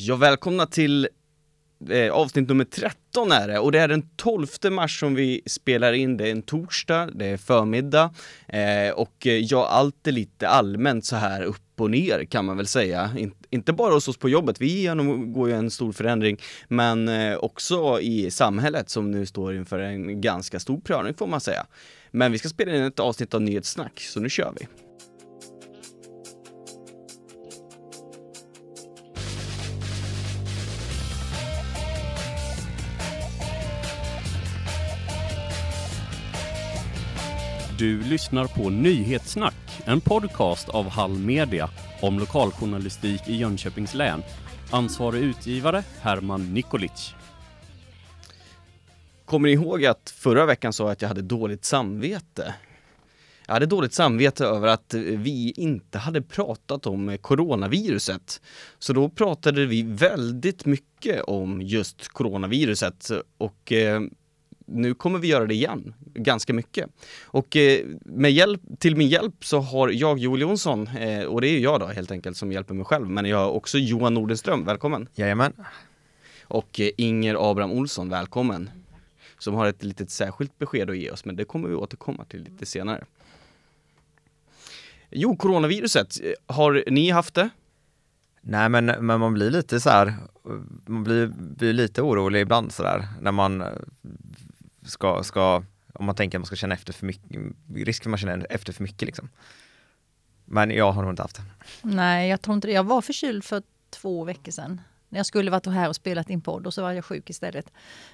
Ja, välkomna till eh, avsnitt nummer 13 är det och det är den 12 mars som vi spelar in. Det är en torsdag, det är förmiddag eh, och eh, ja, allt är lite allmänt så här upp och ner kan man väl säga. In, inte bara hos oss på jobbet, vi genomgår ju en stor förändring, men eh, också i samhället som nu står inför en ganska stor prövning får man säga. Men vi ska spela in ett avsnitt av Nyhetssnack, så nu kör vi. Du lyssnar på Nyhetssnack, en podcast av Hall Media om lokaljournalistik i Jönköpings län. Ansvarig utgivare Herman Nikolic. Kommer ni ihåg att förra veckan sa jag att jag hade dåligt samvete? Jag hade dåligt samvete över att vi inte hade pratat om coronaviruset. Så då pratade vi väldigt mycket om just coronaviruset och eh, nu kommer vi göra det igen, ganska mycket. Och eh, med hjälp, till min hjälp så har jag Joel Jonsson, eh, och det är jag då helt enkelt som hjälper mig själv, men jag har också Johan Nordenström, välkommen! Jajamän. Och eh, Inger Abraham Olsson, välkommen! Som har ett litet särskilt besked att ge oss, men det kommer vi återkomma till lite senare. Jo, coronaviruset, har ni haft det? Nej men, men man blir lite så här, man blir, blir lite orolig ibland så där när man ska, ska, om man tänker att man ska känna efter för mycket, risk för att man känner efter för mycket liksom. Men jag har nog inte haft det. Nej, jag tror inte det. Jag var förkyld för två veckor sedan. När jag skulle varit här och spelat in podd och så var jag sjuk istället.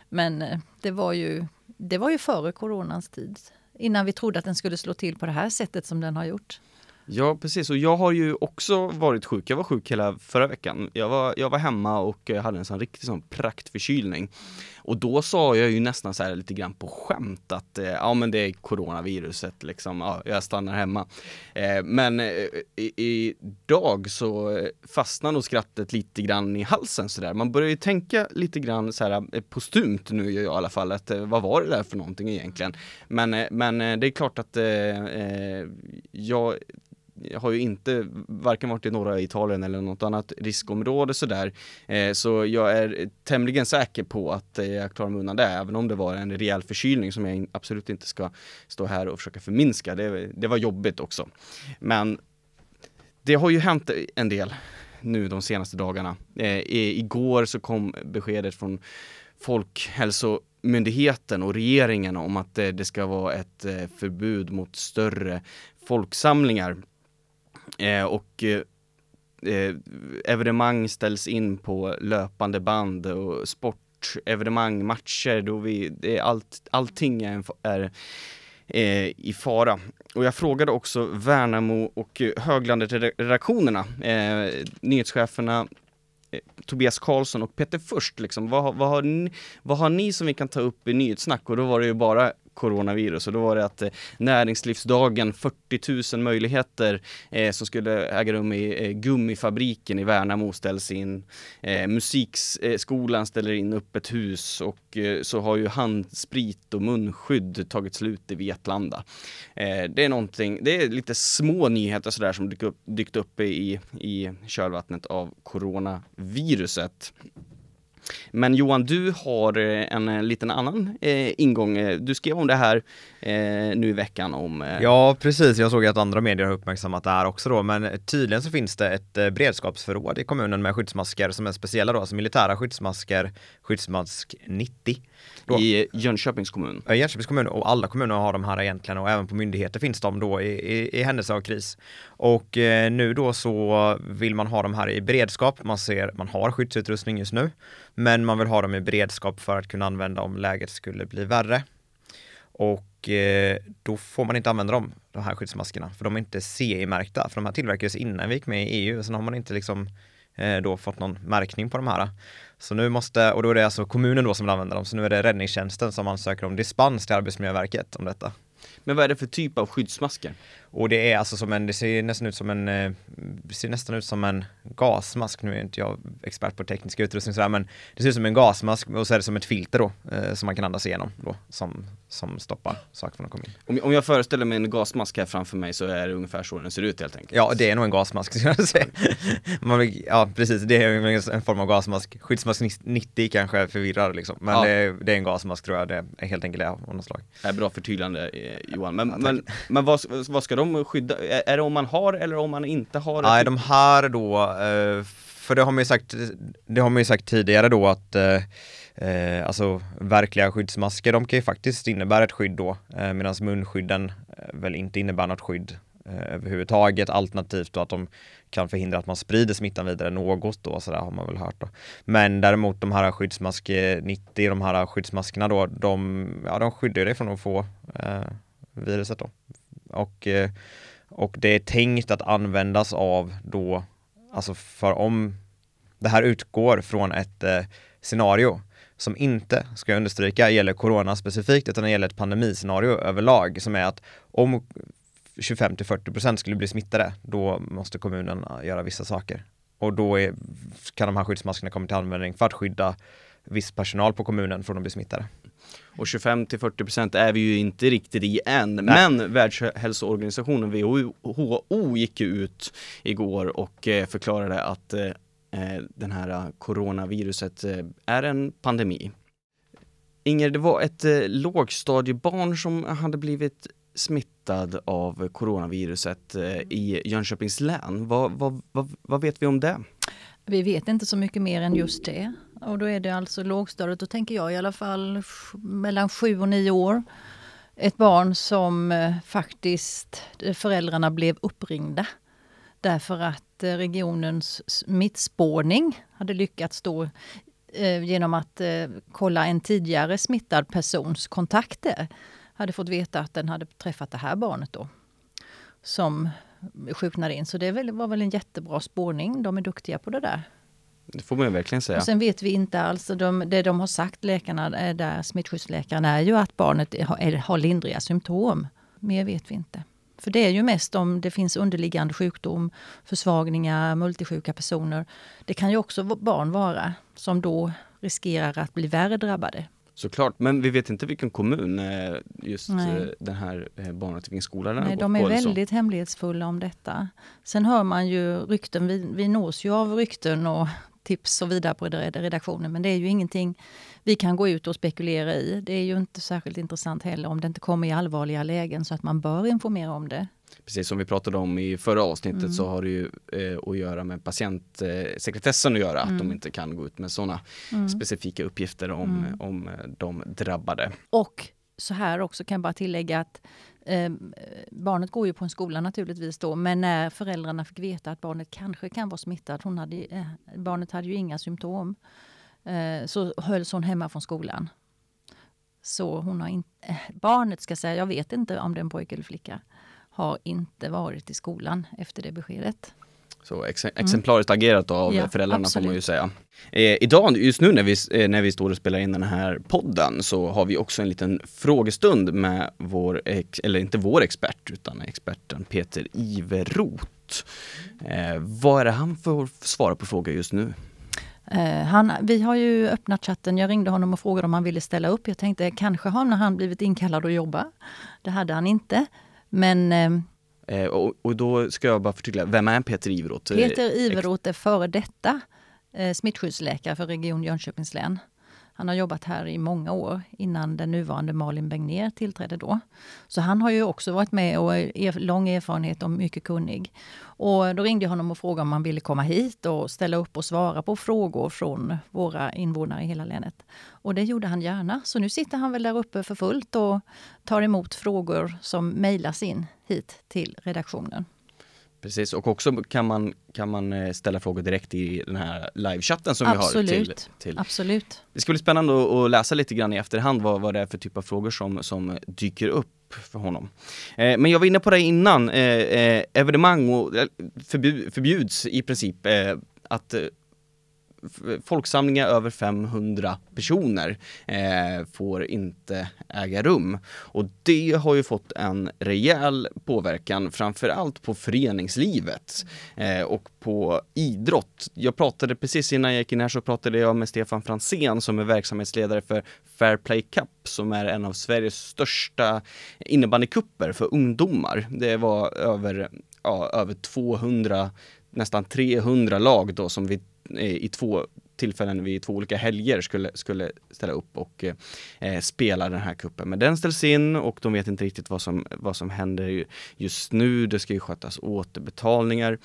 Men eh, det var ju, det var ju före coronans tid. Innan vi trodde att den skulle slå till på det här sättet som den har gjort. Ja, precis. Och jag har ju också varit sjuk. Jag var sjuk hela förra veckan. Jag var, jag var hemma och hade en sån riktig sån praktförkylning. Och då sa jag ju nästan så här lite grann på skämt att eh, ja men det är coronaviruset liksom, ja, jag stannar hemma. Eh, men eh, idag så fastnar nog skrattet lite grann i halsen sådär. Man börjar ju tänka lite grann så här eh, postumt nu gör jag i alla fall, att eh, vad var det där för någonting egentligen? Men, eh, men eh, det är klart att eh, jag har ju inte varken varit i norra Italien eller något annat riskområde sådär. Eh, så jag är tämligen säker på att eh, jag klarar mig undan det, även om det var en rejäl förkylning som jag absolut inte ska stå här och försöka förminska. Det, det var jobbigt också. Men det har ju hänt en del nu de senaste dagarna. Eh, igår så kom beskedet från Folkhälsomyndigheten och regeringen om att eh, det ska vara ett eh, förbud mot större folksamlingar Eh, och eh, evenemang ställs in på löpande band och sportevenemang, matcher, då vi, det är allt, allting är, är eh, i fara. Och jag frågade också Värnamo och Höglandet-redaktionerna, eh, nyhetscheferna eh, Tobias Karlsson och Peter Först, liksom, vad, vad, har ni, vad har ni som vi kan ta upp i nyhetssnack? Och då var det ju bara coronavirus och då var det att eh, näringslivsdagen 40 000 möjligheter eh, som skulle äga rum i eh, gummifabriken i Värnamo ställs in. Eh, musikskolan ställer in öppet hus och eh, så har ju handsprit och munskydd tagit slut i Vetlanda. Eh, det är någonting, det är lite små nyheter sådär som dykt upp, dykt upp i, i kölvattnet av coronaviruset. Men Johan, du har eh, en eh, liten annan eh, ingång. Du skrev om det här nu i veckan om... Ja, precis. Jag såg att andra medier har uppmärksammat det här också då, men tydligen så finns det ett beredskapsförråd i kommunen med skyddsmasker som är speciella då, alltså militära skyddsmasker, skyddsmask 90. Då. I Jönköpings kommun? I Jönköpings kommun och alla kommuner har de här egentligen och även på myndigheter finns de då i, i, i händelse av kris. Och eh, nu då så vill man ha de här i beredskap. Man ser, man har skyddsutrustning just nu, men man vill ha dem i beredskap för att kunna använda om läget skulle bli värre. Och eh, då får man inte använda dem, de här skyddsmaskerna, för de är inte CE-märkta, för de här tillverkades innan vi gick med i EU, sen har man inte liksom eh, då fått någon märkning på de här. Så nu måste, och då är det alltså kommunen då som vill använda dem, så nu är det räddningstjänsten som ansöker om dispens till Arbetsmiljöverket om detta. Men vad är det för typ av skyddsmasker? Och det är alltså som en, det ser nästan ut som en, eh, det ser nästan ut som en gasmask, nu är inte jag expert på teknisk utrustning sådär, men det ser ut som en gasmask och så är det som ett filter då, eh, som man kan andas igenom då, som, som stoppar saker från att komma in. Om, om jag föreställer mig en gasmask här framför mig så är det ungefär så den ser ut helt enkelt. Ja, det är nog en gasmask skulle jag säga. Man, ja, precis, det är en form av gasmask. Skyddsmask 90 kanske förvirrar liksom, men Ja. det, är, det är en gasmask tror jag, det är helt enkelt det av något slag. Det är bra förtydligande eh, Johan. Men, men, men vad, vad ska de skydda? Är, det om man har eller om man inte har? Nej, de här då, eh, för det har man ju sagt, det har man ju sagt tidigare då att eh, eh, alltså verkliga skyddsmasker, de kan ju faktiskt innebära ett skydd då, eh, medan munskydden eh, väl inte innebär något skydd eh, överhuvudtaget, alternativt då att de kan förhindra att man sprider smittan vidare något då, så där har man väl hört då. Men däremot de här skyddsmask eh, 90, de här skyddsmaskerna då, de, ja, de skyddar dig från att få viruset då. Och, eh, och det är tänkt att användas av då, alltså för om det här utgår från ett eh, scenario som inte, ska jag understryka, gäller corona specifikt utan det gäller ett pandemiscenario överlag som är att om 25 till 40 procent skulle bli smittade, då måste kommunen göra vissa saker. Och då är, kan de här skyddsmaskerna komma till användning för att skydda viss personal på kommunen från att bli smittade. Och 25 till 40 procent är vi ju inte riktigt i än. Men Världshälsoorganisationen WHO gick ju ut igår och eh, förklarade att eh, eh, den här coronaviruset är en pandemi. Inger, det var ett lågstadiebarn som hade blivit smittad av coronaviruset i Jönköpings län. Vad, vad, vad, vad vet vi om det? Vi vet inte så mycket mer än just det. Och då är det alltså lågstadiet, då tänker jag i alla fall mellan sju och nio år. Ett barn som eh, faktiskt eh, föräldrarna blev uppringda. Därför att eh, regionens smittspårning hade lyckats då eh, genom att eh, kolla en tidigare smittad persons kontakter. Hade fått veta att den hade träffat det här barnet då. Som sjuknade in. Så det var väl en jättebra spårning. De är duktiga på det där. Det får man verkligen säga. Och sen vet vi inte alls, de, det de har sagt läkarna, eh, där smittskyddsläkaren, är ju att barnet har, har lindriga symptom. Mer vet vi inte. För det är ju mest om det finns underliggande sjukdom, försvagningar, multisjuka personer. Det kan ju också barn vara som då riskerar att bli värre drabbade. Såklart, men vi vet inte vilken kommun eh, just Nej. eh, det här den har Nej, de är så. väldigt hemlighetsfulla om detta. Sen hör man ju rykten, vi, vi nås ju av rykten och tips och vidare på red- redaktionen, men det är ju ingenting vi kan gå ut och spekulera i. Det är ju inte särskilt intressant heller om det inte kommer i allvarliga lägen så att man bör informera om det. Precis som vi pratade om i förra avsnittet Mm. så har det ju eh, att göra med patientsekretessen att göra, att Mm. de inte kan gå ut med sådana specifika uppgifter om, Mm. om eh, de drabbade. Och så här också kan jag bara tillägga att eh, barnet går ju på en skola naturligtvis då, men när föräldrarna fick veta att barnet kanske kan vara smittat, hon hade, eh, barnet hade ju inga symptom, eh, så hölls hon hemma från skolan. Så hon har inte, eh, barnet ska säga, jag vet inte om det är en pojke eller flicka, har inte varit i skolan efter det beskedet. Så ex exemplariskt agerat av Mm. Ja, föräldrarna får man ju absolut. säga. Eh, idag, just nu när vi, eh, när vi står och spelar in den här podden så har vi också en liten frågestund med vår, eller inte vår expert utan experten Peter Iverot. Eh, vad är det han får svara på frågor just nu? Eh, han, vi har ju öppnat chatten. Jag ringde honom och frågade om han ville ställa upp. Jag tänkte kanske har han blivit inkallad att jobba. Det hade han inte. Men eh, och, och då ska jag bara förtydliga, vem är Peter Iverot? Eh, Peter Iveroth är före detta eh, smittskyddsläkare för Region Jönköpings län. Han har jobbat här i många år innan den nuvarande Malin Begnér tillträdde då. Så han har ju också varit med och är lång erfarenhet och mycket kunnig. Och då ringde jag honom och frågade om han ville komma hit och ställa upp och svara på frågor från våra invånare i hela länet. Och det gjorde han gärna. Så nu sitter han väl där uppe för fullt och tar emot frågor som mejlas in hit till redaktionen. Precis, och också kan man, kan man eh, ställa frågor direkt i den här livechatten som vi har till, Absolut. till. Absolut. Det ska bli spännande att- läsa lite grann i efterhand vad, vad det är för typ av frågor som, som dyker upp för honom. Eh, men jag var inne på det innan, eh, eh, evenemang och, eh, förbjud, förbjuds i princip att folksamlingar över 500 personer eh, får inte äga rum. Och det har ju fått en rejäl påverkan, framförallt på föreningslivet eh, och på idrott. Jag pratade precis innan jag gick in här så pratade jag med Stefan Fransén som är verksamhetsledare för Fair Play Cup som är en av Sveriges största innebandykupper för ungdomar. Det var över, ja, över 200, nästan 300 lag då som vi Eh, i två tillfällen vid två olika helger skulle, skulle ställa upp och eh, eh, spela den här kuppen. Men den ställs in och de vet inte riktigt vad som, vad som händer just nu. Det ska ju skötas återbetalningar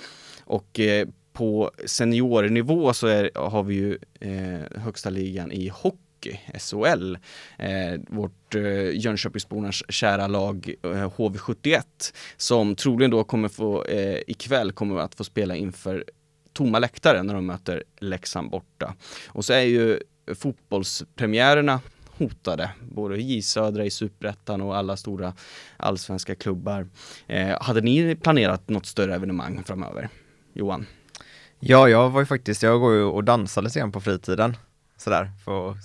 och eh, på seniornivå så är, har vi ju eh, högsta ligan i hockey, SHL. Eh, vårt eh, Jönköpingsbornas kära lag eh, HV71 som troligen då kommer få, eh, ikväll kommer att få spela inför tomma läktare när de möter Leksand borta. Och så är ju fotbollspremiärerna hotade, både J Södra i Superettan och alla stora allsvenska klubbar. Eh, hade ni planerat något större evenemang framöver? Johan? Ja, jag var ju faktiskt, jag går ju och dansar lite grann på fritiden. Sådär, för att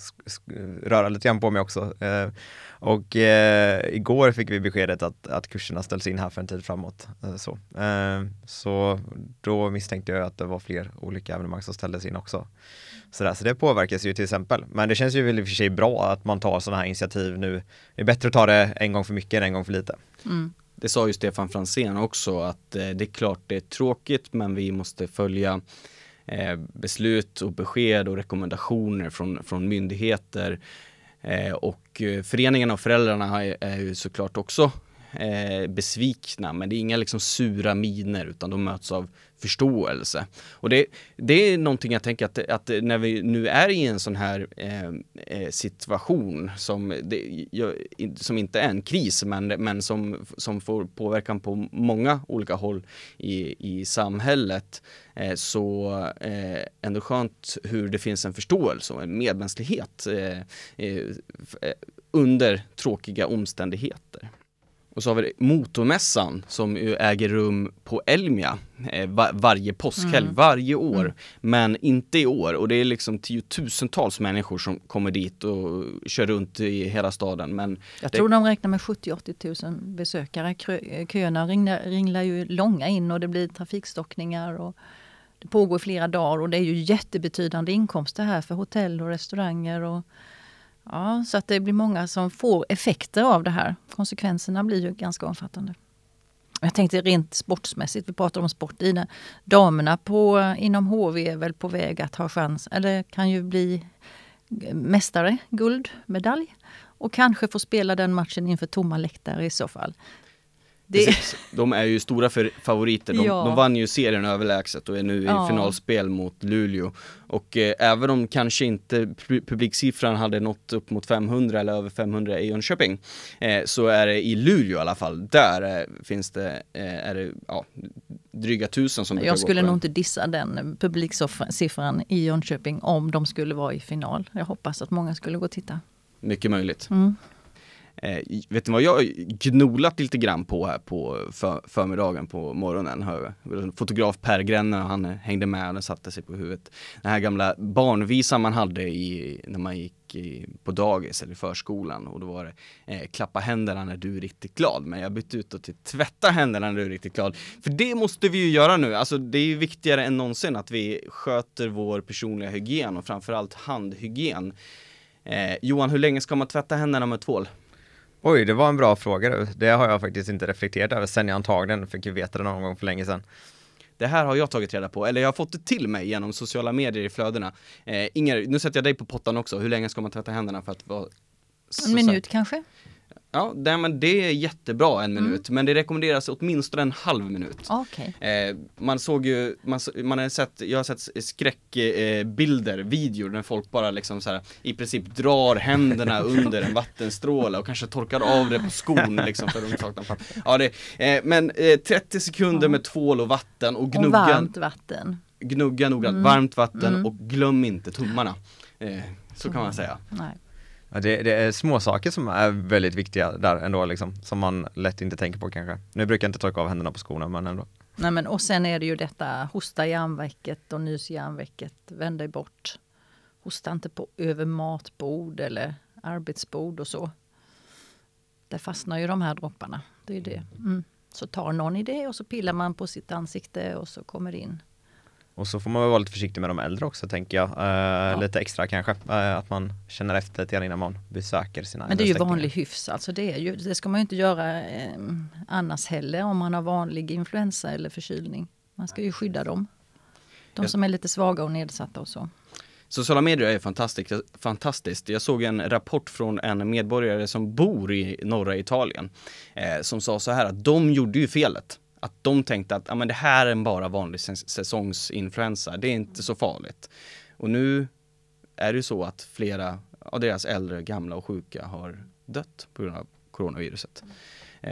röra lite grann på mig också. Eh, och eh, igår fick vi beskedet att, att kurserna ställs in här för en tid framåt. Eh, så. Eh, så då misstänkte jag att det var fler olika evenemang som ställdes in också. Sådär, så det påverkas ju till exempel. Men det känns ju väl i och för sig bra att man tar sådana här initiativ nu. Det är bättre att ta det en gång för mycket än en gång för lite. Mm. Det sa ju Stefan Fransén också att eh, det är klart det är tråkigt men vi måste följa eh, Eh, beslut och besked och rekommendationer från, från myndigheter. Eh, och eh, föreningarna och föräldrarna är ju såklart också eh, besvikna men det är inga liksom sura miner utan de möts av förståelse. Och det, det är någonting jag tänker att, att när vi nu är i en sån här eh, eh situation som, det, som inte är en kris men, men som, som får påverkan på många olika håll i, i samhället eh, så eh, ändå skönt hur det finns en förståelse och en medmänsklighet eh, eh, eh under tråkiga omständigheter. Och så har vi motormässan som ju äger rum på Elmia eh, va- varje påskhelg, Mm. varje år. Men inte i år och det är liksom tiotusentals människor som kommer dit och kör runt i hela staden. Men Jag Det- tror de räknar med 70-80 000 besökare. Kö- Köerna ringlar, ringlar ju långa in och det blir trafikstockningar. Och det pågår flera dagar och det är ju jättebetydande inkomster här för hotell och restauranger. Och, ja, så att det blir många som får effekter av det här. Konsekvenserna blir ju ganska omfattande. Jag tänkte rent sportsmässigt, vi pratar om sport i. Damerna på, inom HV är väl på väg att ha chans, eller kan ju bli mästare, guldmedalj. Och kanske få spela den matchen inför tomma läktare i så fall. Det, Precis. De är ju stora för favoriter. De, Ja. de vann ju serien överlägset och är nu Ja. i finalspel mot Luleå. Och eh, även om kanske inte pu- publiksiffran hade nått upp mot 500 eller över 500 i Jönköping eh, så är det i Luleå i alla fall. Där eh, finns det, eh, är det ja, dryga tusen som jag skulle nog inte dissa den publiksiffran i Jönköping om de skulle vara i final. Jag hoppas att många skulle gå och titta. Mycket möjligt. Mm. Eh, vet ni vad jag har gnolat lite grann på här på för, förmiddagen på morgonen? Hör, fotograf Per Gränner, han hängde med och satte sig på huvudet. Den här gamla barnvisan man hade i, när man gick i, på dagis eller i förskolan och då var det eh, klappa händerna när du är riktigt glad. Men jag bytte ut det till tvätta händerna när du är riktigt glad. För det måste vi ju göra nu. Alltså det är ju viktigare än någonsin att vi sköter vår personliga hygien och framförallt handhygien. Eh, Johan, hur länge ska man tvätta händerna med tvål? Oj, det var en bra fråga du. Det har jag faktiskt inte reflekterat över sen jag antagligen fick ju veta det någon gång för länge sedan. Det här har jag tagit reda på, eller jag har fått det till mig genom sociala medier i flödena. Eh, Inger, nu sätter jag dig på pottan också. Hur länge ska man tvätta händerna för att vara En minut kanske? Ja, det, men det är jättebra en Mm. minut, men det rekommenderas åtminstone en halv minut. Okej. Eh, man såg ju, man, man har sett, jag har sett skräckbilder, eh, videor när folk bara liksom så här, i princip drar händerna under en vattenstråle och kanske torkar av det på skon liksom för de saknar papper. Ja, det, eh, men eh, 30 sekunder Ja. med tvål och vatten och Och gnugga, varmt vatten. gnugga noggrant, Mm. varmt vatten Mm. och glöm inte tummarna. Eh, så kan man säga. Nej. Det, det är små saker som är väldigt viktiga där ändå liksom, som man lätt inte tänker på kanske. Nu brukar jag inte torka av händerna på skorna men ändå. Nej, men, och sen är det ju detta hosta i armvecket och nys i armvecket. Vänd dig bort. Hosta inte på över matbord eller arbetsbord och så. Där fastnar ju de här dropparna. Det är det. Mm. Så tar någon i det och så pillar man på sitt ansikte och så kommer det in. Och så får man vara lite försiktig med de äldre också tänker jag. Eh, ja. Lite extra kanske. Eh, att man känner efter lite grann innan man besöker sina Men det är ju vanlig hyfs. Alltså det, är ju, det ska man ju inte göra eh, annars heller om man har vanlig influensa eller förkylning. Man ska ju skydda dem. De som är lite svaga och nedsatta och så. Sociala medier är fantastiskt, fantastiskt. Jag såg en rapport från en medborgare som bor i norra Italien eh, som sa så här att de gjorde ju felet. Att de tänkte att ah, men det här är en bara vanlig säsongsinfluensa, det är inte så farligt. Och nu är det ju så att flera av deras äldre, gamla och sjuka har dött på grund av coronaviruset. Eh,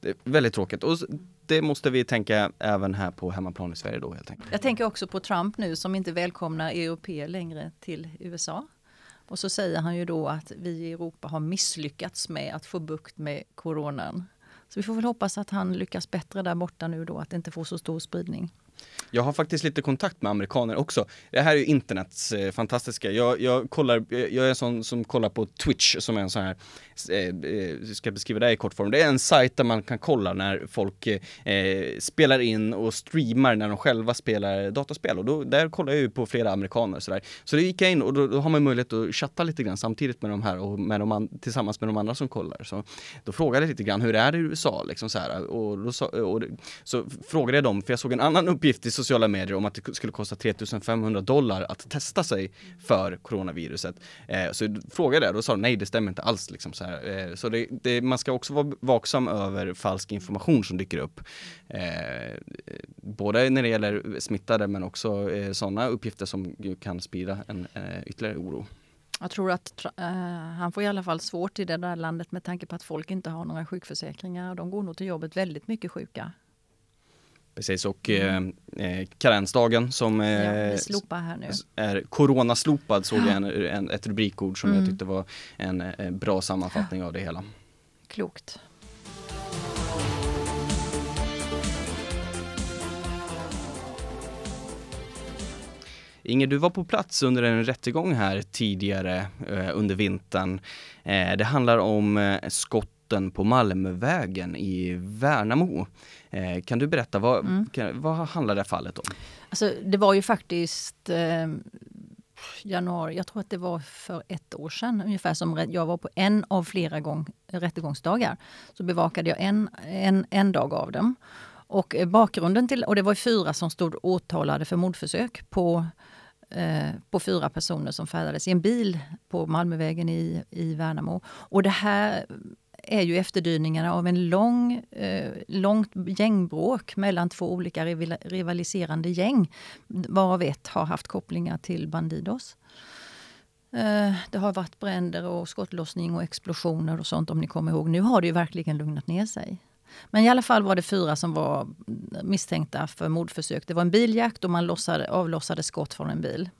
det är väldigt tråkigt. Och det måste vi tänka även här på hemmaplan i Sverige då helt enkelt. Jag tänker också på Trump nu som inte välkomnar europeer längre till USA. Och så säger han ju då att vi i Europa har misslyckats med att få bukt med coronan. Så vi får väl hoppas att han lyckas bättre där borta nu då, att det inte får så stor spridning. Jag har faktiskt lite kontakt med amerikaner också. Det här är ju internets eh, fantastiska. Jag, jag, kollar, eh, jag är en sån som kollar på Twitch som är en sån här, eh, eh, ska ska beskriva det i kortform. Det är en sajt där man kan kolla när folk eh, eh, spelar in och streamar när de själva spelar dataspel. Och då, där kollar jag ju på flera amerikaner och sådär. Så det gick jag in och då, då, har man möjlighet att chatta lite grann samtidigt med de här och med de an, tillsammans med de andra som kollar. Så då frågade jag lite grann, hur är det i USA? Liksom så här, och, då, och, och så frågade jag dem, för jag såg en annan uppgift i sociala medier om att det skulle kosta 3500 dollar att testa sig för coronaviruset. Eh, så frågade jag, då sa de nej det stämmer inte alls. Liksom, så här. Eh, så det, det, man ska också vara vaksam över falsk information som dyker upp. Eh, både när det gäller smittade men också eh, sådana uppgifter som kan sprida en eh, ytterligare oro. Jag tror att uh, han får i alla fall svårt i det där landet med tanke på att folk inte har några sjukförsäkringar. De går nog till jobbet väldigt mycket sjuka. Precis och mm. eh, karensdagen som eh, ja, är coronaslopad såg jag en, en, ett rubrikord som mm. jag tyckte var en, en bra sammanfattning av det hela. Klokt. Inger, du var på plats under en rättegång här tidigare eh, under vintern. Eh, det handlar om eh, skott skotten på Malmvägen i Värnamo. Eh, kan du berätta, vad, mm. kan, vad handlar det fallet om? Alltså, det var ju faktiskt eh, januari, jag tror att det var för ett år sedan ungefär som jag var på en av flera gång, rättegångsdagar. Så bevakade jag en, en, en dag av dem. Och bakgrunden till, och det var fyra som stod åtalade för mordförsök på eh, på fyra personer som färdades i en bil på Malmövägen i, i Värnamo. Och det här är ju efterdyningarna av en lång, eh, långt gängbråk mellan två olika rivaliserande gäng. Varav ett har haft kopplingar till Bandidos. Eh, det har varit bränder och skottlossning och explosioner och sånt om ni kommer ihåg. Nu har det ju verkligen lugnat ner sig. Men i alla fall var det fyra som var misstänkta för mordförsök. Det var en biljakt och man lossade, avlossade skott från en bil.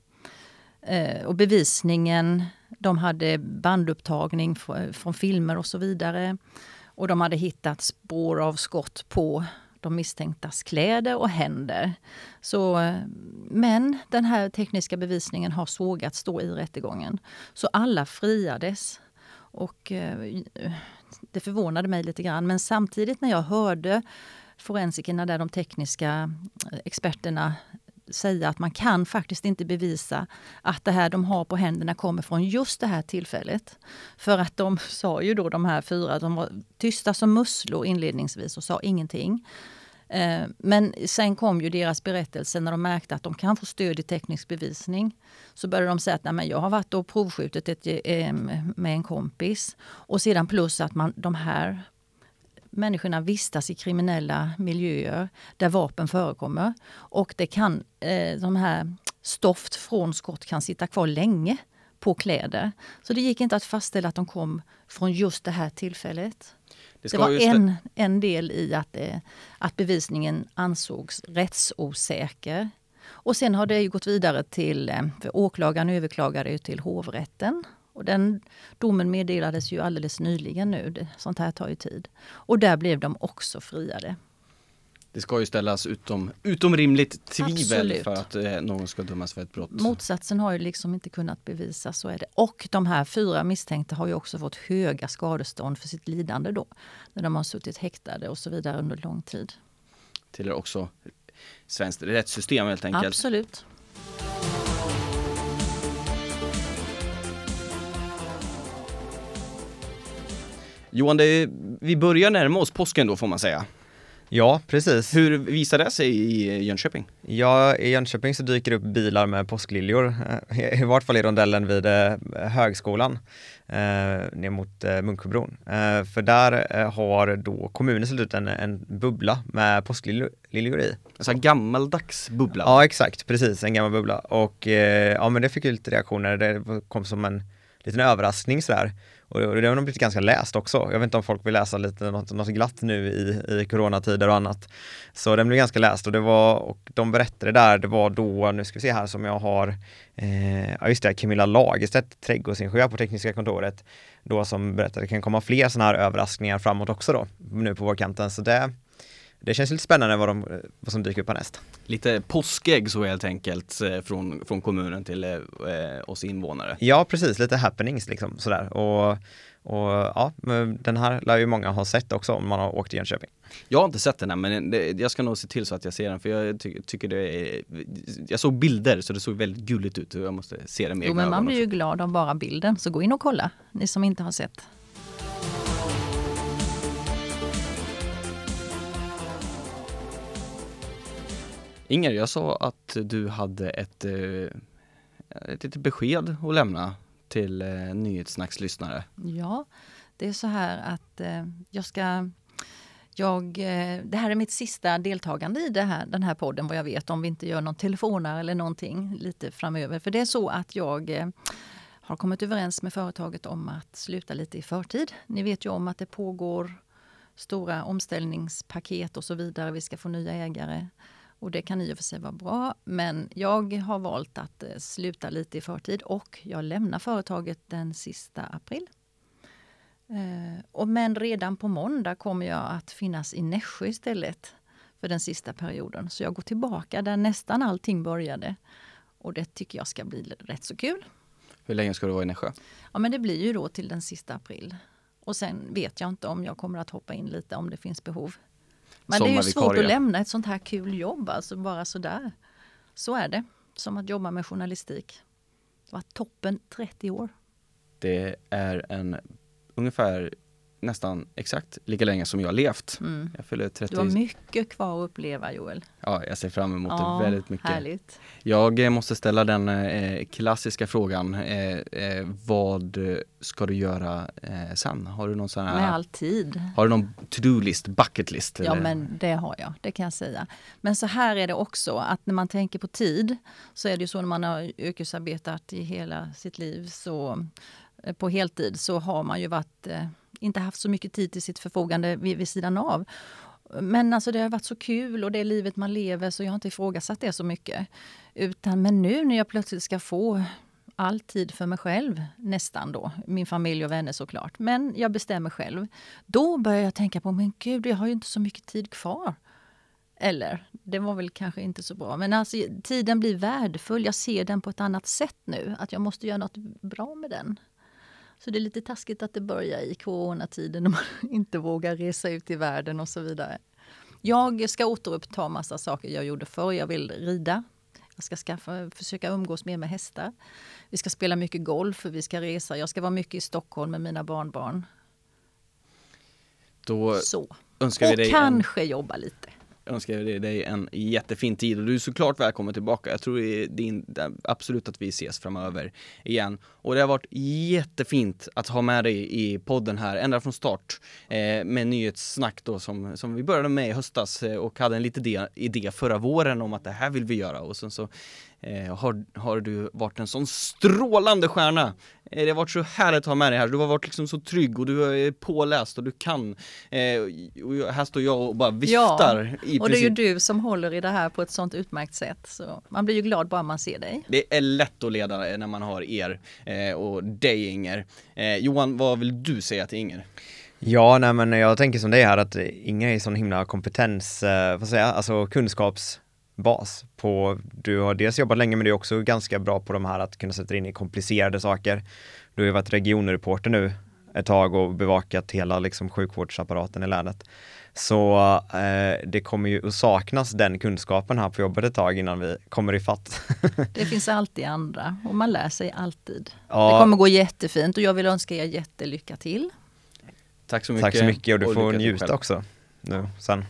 Eh, och bevisningen, de hade bandupptagning från filmer och så vidare. Och de hade hittat spår av skott på de misstänktas kläder och händer. Så, men den här tekniska bevisningen har sågats då i rättegången. Så alla friades. Och eh, det förvånade mig lite grann. Men samtidigt när jag hörde forensikerna, där de tekniska eh, experterna säga att man kan faktiskt inte bevisa att det här de har på händerna kommer från just det här tillfället. För att de sa ju då de här fyra, de var tysta som musslor inledningsvis och sa ingenting. Eh, men sen kom ju deras berättelse när de märkte att de kan få stöd i teknisk bevisning. Så började de säga att Nej, men jag har varit och provskjutit ett, eh, med en kompis. Och sedan plus att man, de här människorna vistas i kriminella miljöer där vapen förekommer. Och det kan, eh, de här stoft från skott kan sitta kvar länge på kläder. Så det gick inte att fastställa att de kom från just det här tillfället. Det, det var en, en del i att, eh, att bevisningen ansågs rättsosäker. Och sen har det ju gått vidare till, eh, för åklagaren överklagade till hovrätten och den domen meddelades ju alldeles nyligen nu. Det, sånt här tar ju tid. Och där blev de också friade. Det ska ju ställas utom, utom rimligt tvivel Absolut. för att eh, någon ska dömas för ett brott. Motsatsen har ju liksom inte kunnat bevisas, så är det. Och de här fyra misstänkta har ju också fått höga skadestånd för sitt lidande då. När de har suttit häktade och så vidare under lång tid. Tillhör också svenskt rättssystem helt enkelt. Absolut. Johan, det vi börjar närma oss påsken då får man säga. Ja, precis. Hur visar det sig i Jönköping? Ja, i Jönköping så dyker det upp bilar med påskliljor, eh, i vart fall i rondellen vid eh, högskolan eh, ner mot eh, Munksjöbron. Eh, för där eh, har då kommunen ställt ut en, en bubbla med påskliljor i. En sån här gammaldags bubbla. Ja, exakt, precis, en gammal bubbla. Och eh, ja, men det fick ju lite reaktioner, det kom som en liten överraskning sådär. Och det, har nog blivit ganska läst också. Jag vet inte om folk vill läsa lite något, något glatt nu i, i coronatider och annat. Så den blev ganska läst och det var, och de berättade där, det var då, nu ska vi se här som jag har, eh, ja just det, Camilla Lagerstedt, trädgårdsingenjör på Tekniska kontoret, då som berättade att det kan komma fler sådana här överraskningar framåt också då, nu på vårkanten. Så det, det känns lite spännande vad, de, vad som dyker upp härnäst. Lite påskägg så helt enkelt eh, från, från kommunen till eh, oss invånare. Ja, precis, lite happenings liksom sådär. Och, och ja, den här lär ju många ha sett också om man har åkt till Jönköping. Jag har inte sett den än men det, jag ska nog se till så att jag ser den för jag ty tycker det är Jag såg bilder så det såg väldigt gulligt ut och jag måste se det med Jo, men man blir ju glad av bara bilden, så gå in och kolla, ni som inte har sett. Inger, jag sa att du hade ett, eh, ett litet besked att lämna till eh, nyhetssnackslyssnare. Ja, det är så här att eh, jag ska... Jag, eh, det här är mitt sista deltagande i det här, den här podden vad jag vet, om vi inte gör någon telefonar eller någonting lite framöver. För det är så att jag eh, har kommit överens med företaget om att sluta lite i förtid. Ni vet ju om att det pågår stora omställningspaket och så vidare. Vi ska få nya ägare. Och det kan i och för sig vara bra, men jag har valt att eh, sluta lite i förtid och jag lämnar företaget den sista april. Eh, och men redan på måndag kommer jag att finnas i Nässjö istället för den sista perioden. Så jag går tillbaka där nästan allting började. Och det tycker jag ska bli rätt så kul. Hur länge ska du vara i Nässjö? Ja men det blir ju då till den sista april. Och sen vet jag inte om jag kommer att hoppa in lite om det finns behov. Men det är ju svårt att lämna ett sånt här kul jobb, alltså bara sådär. Så är det, som att jobba med journalistik. Det var toppen 30 år. Det är en ungefär nästan exakt lika länge som jag har levt. Mm. Jag fyller 30. Du har mycket kvar att uppleva Joel. Ja, jag ser fram emot Ja, det väldigt mycket. Härligt. Jag eh, måste ställa den eh, klassiska frågan. Eh, eh, vad ska du göra sen? Har du någon sån här, Med all tid. har du någon to-do-list, bucket list? Ja eller? men det har jag, det kan jag säga. Men så här är det också att när man tänker på tid så är det ju så när man har yrkesarbetat i hela sitt liv så på heltid så har man ju varit, inte haft så mycket tid till sitt förfogande vid, vid sidan av. Men alltså det har varit så kul och det är livet man lever så jag har inte ifrågasatt det så mycket. Utan men nu när jag plötsligt ska få all tid för mig själv, nästan då. Min familj och vänner såklart. Men jag bestämmer själv. Då börjar jag tänka på, men gud, jag har ju inte så mycket tid kvar. Eller, det var väl kanske inte så bra. Men alltså, tiden blir värdefull. Jag ser den på ett annat sätt nu. Att jag måste göra något bra med den. Så det är lite taskigt att det börjar i coronatiden när man inte vågar resa ut i världen och så vidare. Jag ska återuppta massa saker jag gjorde förr. Jag vill rida. Jag ska skaffa, försöka umgås mer med hästar. Vi ska spela mycket golf, vi ska resa. Jag ska vara mycket i Stockholm med mina barnbarn. Då Så. önskar vi Och dig en kanske jobba lite önskar jag dig en jättefin tid och du är såklart välkommen tillbaka. Jag tror det är din, absolut att vi ses framöver igen. Och det har varit jättefint att ha med dig i podden här ända från start eh, med nyhetssnack då som, som vi började med i höstas eh, och hade en liten idé, idé förra våren om att det här vill vi göra och sen så eh, har, har du varit en sån strålande stjärna. Eh, det har varit så härligt att ha med dig här. Du har varit liksom så trygg och du är påläst och du kan. Eh, och här står jag och bara viftar i och det är ju du som håller i det här på ett sånt utmärkt sätt. Så man blir ju glad bara man ser dig. Det är lätt att leda när man har er eh, och dig Inger. Eh, Johan, vad vill du säga till Inger? Ja, nej men jag tänker som det här att Inga är sån himla kompetens, eh, vad säger jag, alltså kunskapsbas på, du har dels jobbat länge men du är också ganska bra på de här att kunna sätta in i komplicerade saker. Du har ju varit regionreporter nu ett tag och bevakat hela liksom sjukvårdsapparaten i länet. Så eh, det kommer ju att saknas den kunskapen här på jobbet ett tag innan vi kommer ifatt. Det finns alltid andra och man lär sig alltid. Ja. Det kommer gå jättefint och jag vill önska er jättelycka till. Tack så mycket. Tack så mycket och du lycka får njuta också nu sen.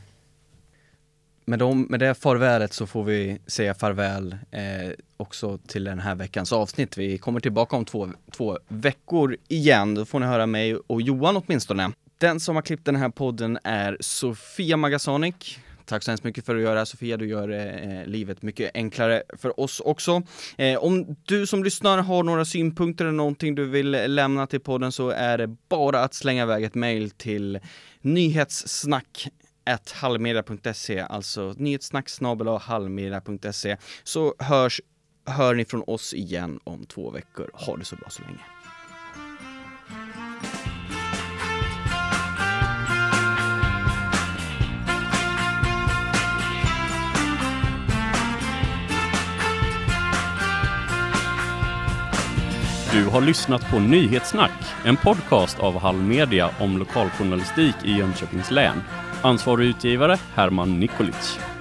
Med, dem, med det farvälet så får vi säga farväl eh, också till den här veckans avsnitt. Vi kommer tillbaka om två, två veckor igen. Då får ni höra mig och Johan åtminstone. Den som har klippt den här podden är Sofia Magasonic. Tack så hemskt mycket för att göra Sofia, du gör eh, livet mycket enklare för oss också. Eh, om du som lyssnar har några synpunkter eller någonting du vill lämna till podden så är det bara att slänga iväg ett mail till nyhetssnack halvmedia.se, alltså nyhetssnack halvmedia.se så hörs, hör ni från oss igen om två veckor. Ha det så bra så länge. Du har lyssnat på Nyhetssnack, en podcast av Hallmedia om lokaljournalistik i Jönköpings län. Ansvarig utgivare Herman Nikolic.